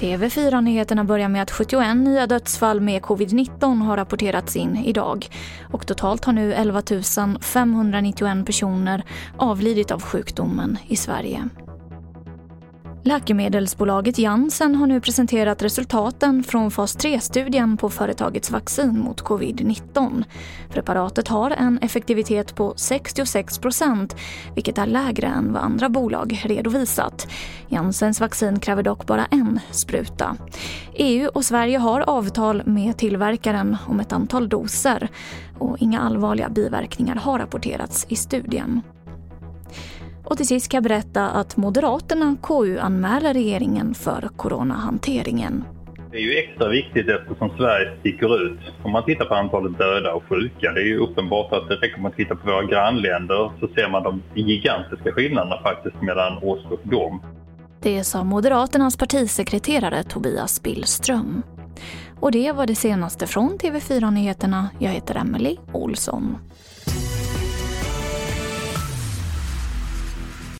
TV4-nyheterna börjar med att 71 nya dödsfall med covid-19 har rapporterats in idag. Och totalt har nu 11 591 personer avlidit av sjukdomen i Sverige. Läkemedelsbolaget Janssen har nu presenterat resultaten från fas 3-studien på företagets vaccin mot covid-19. Preparatet har en effektivitet på 66 procent, vilket är lägre än vad andra bolag redovisat. Janssens vaccin kräver dock bara en spruta. EU och Sverige har avtal med tillverkaren om ett antal doser och inga allvarliga biverkningar har rapporterats i studien. Och till sist kan jag berätta att Moderaterna KU-anmäler regeringen för coronahanteringen. Det är ju extra viktigt eftersom Sverige sticker ut. Om man tittar på antalet döda och sjuka, det är ju uppenbart att det räcker med att titta på våra grannländer så ser man de gigantiska skillnaderna faktiskt mellan oss och dem. Det sa Moderaternas partisekreterare Tobias Billström. Och det var det senaste från TV4 Nyheterna. Jag heter Emily Olsson.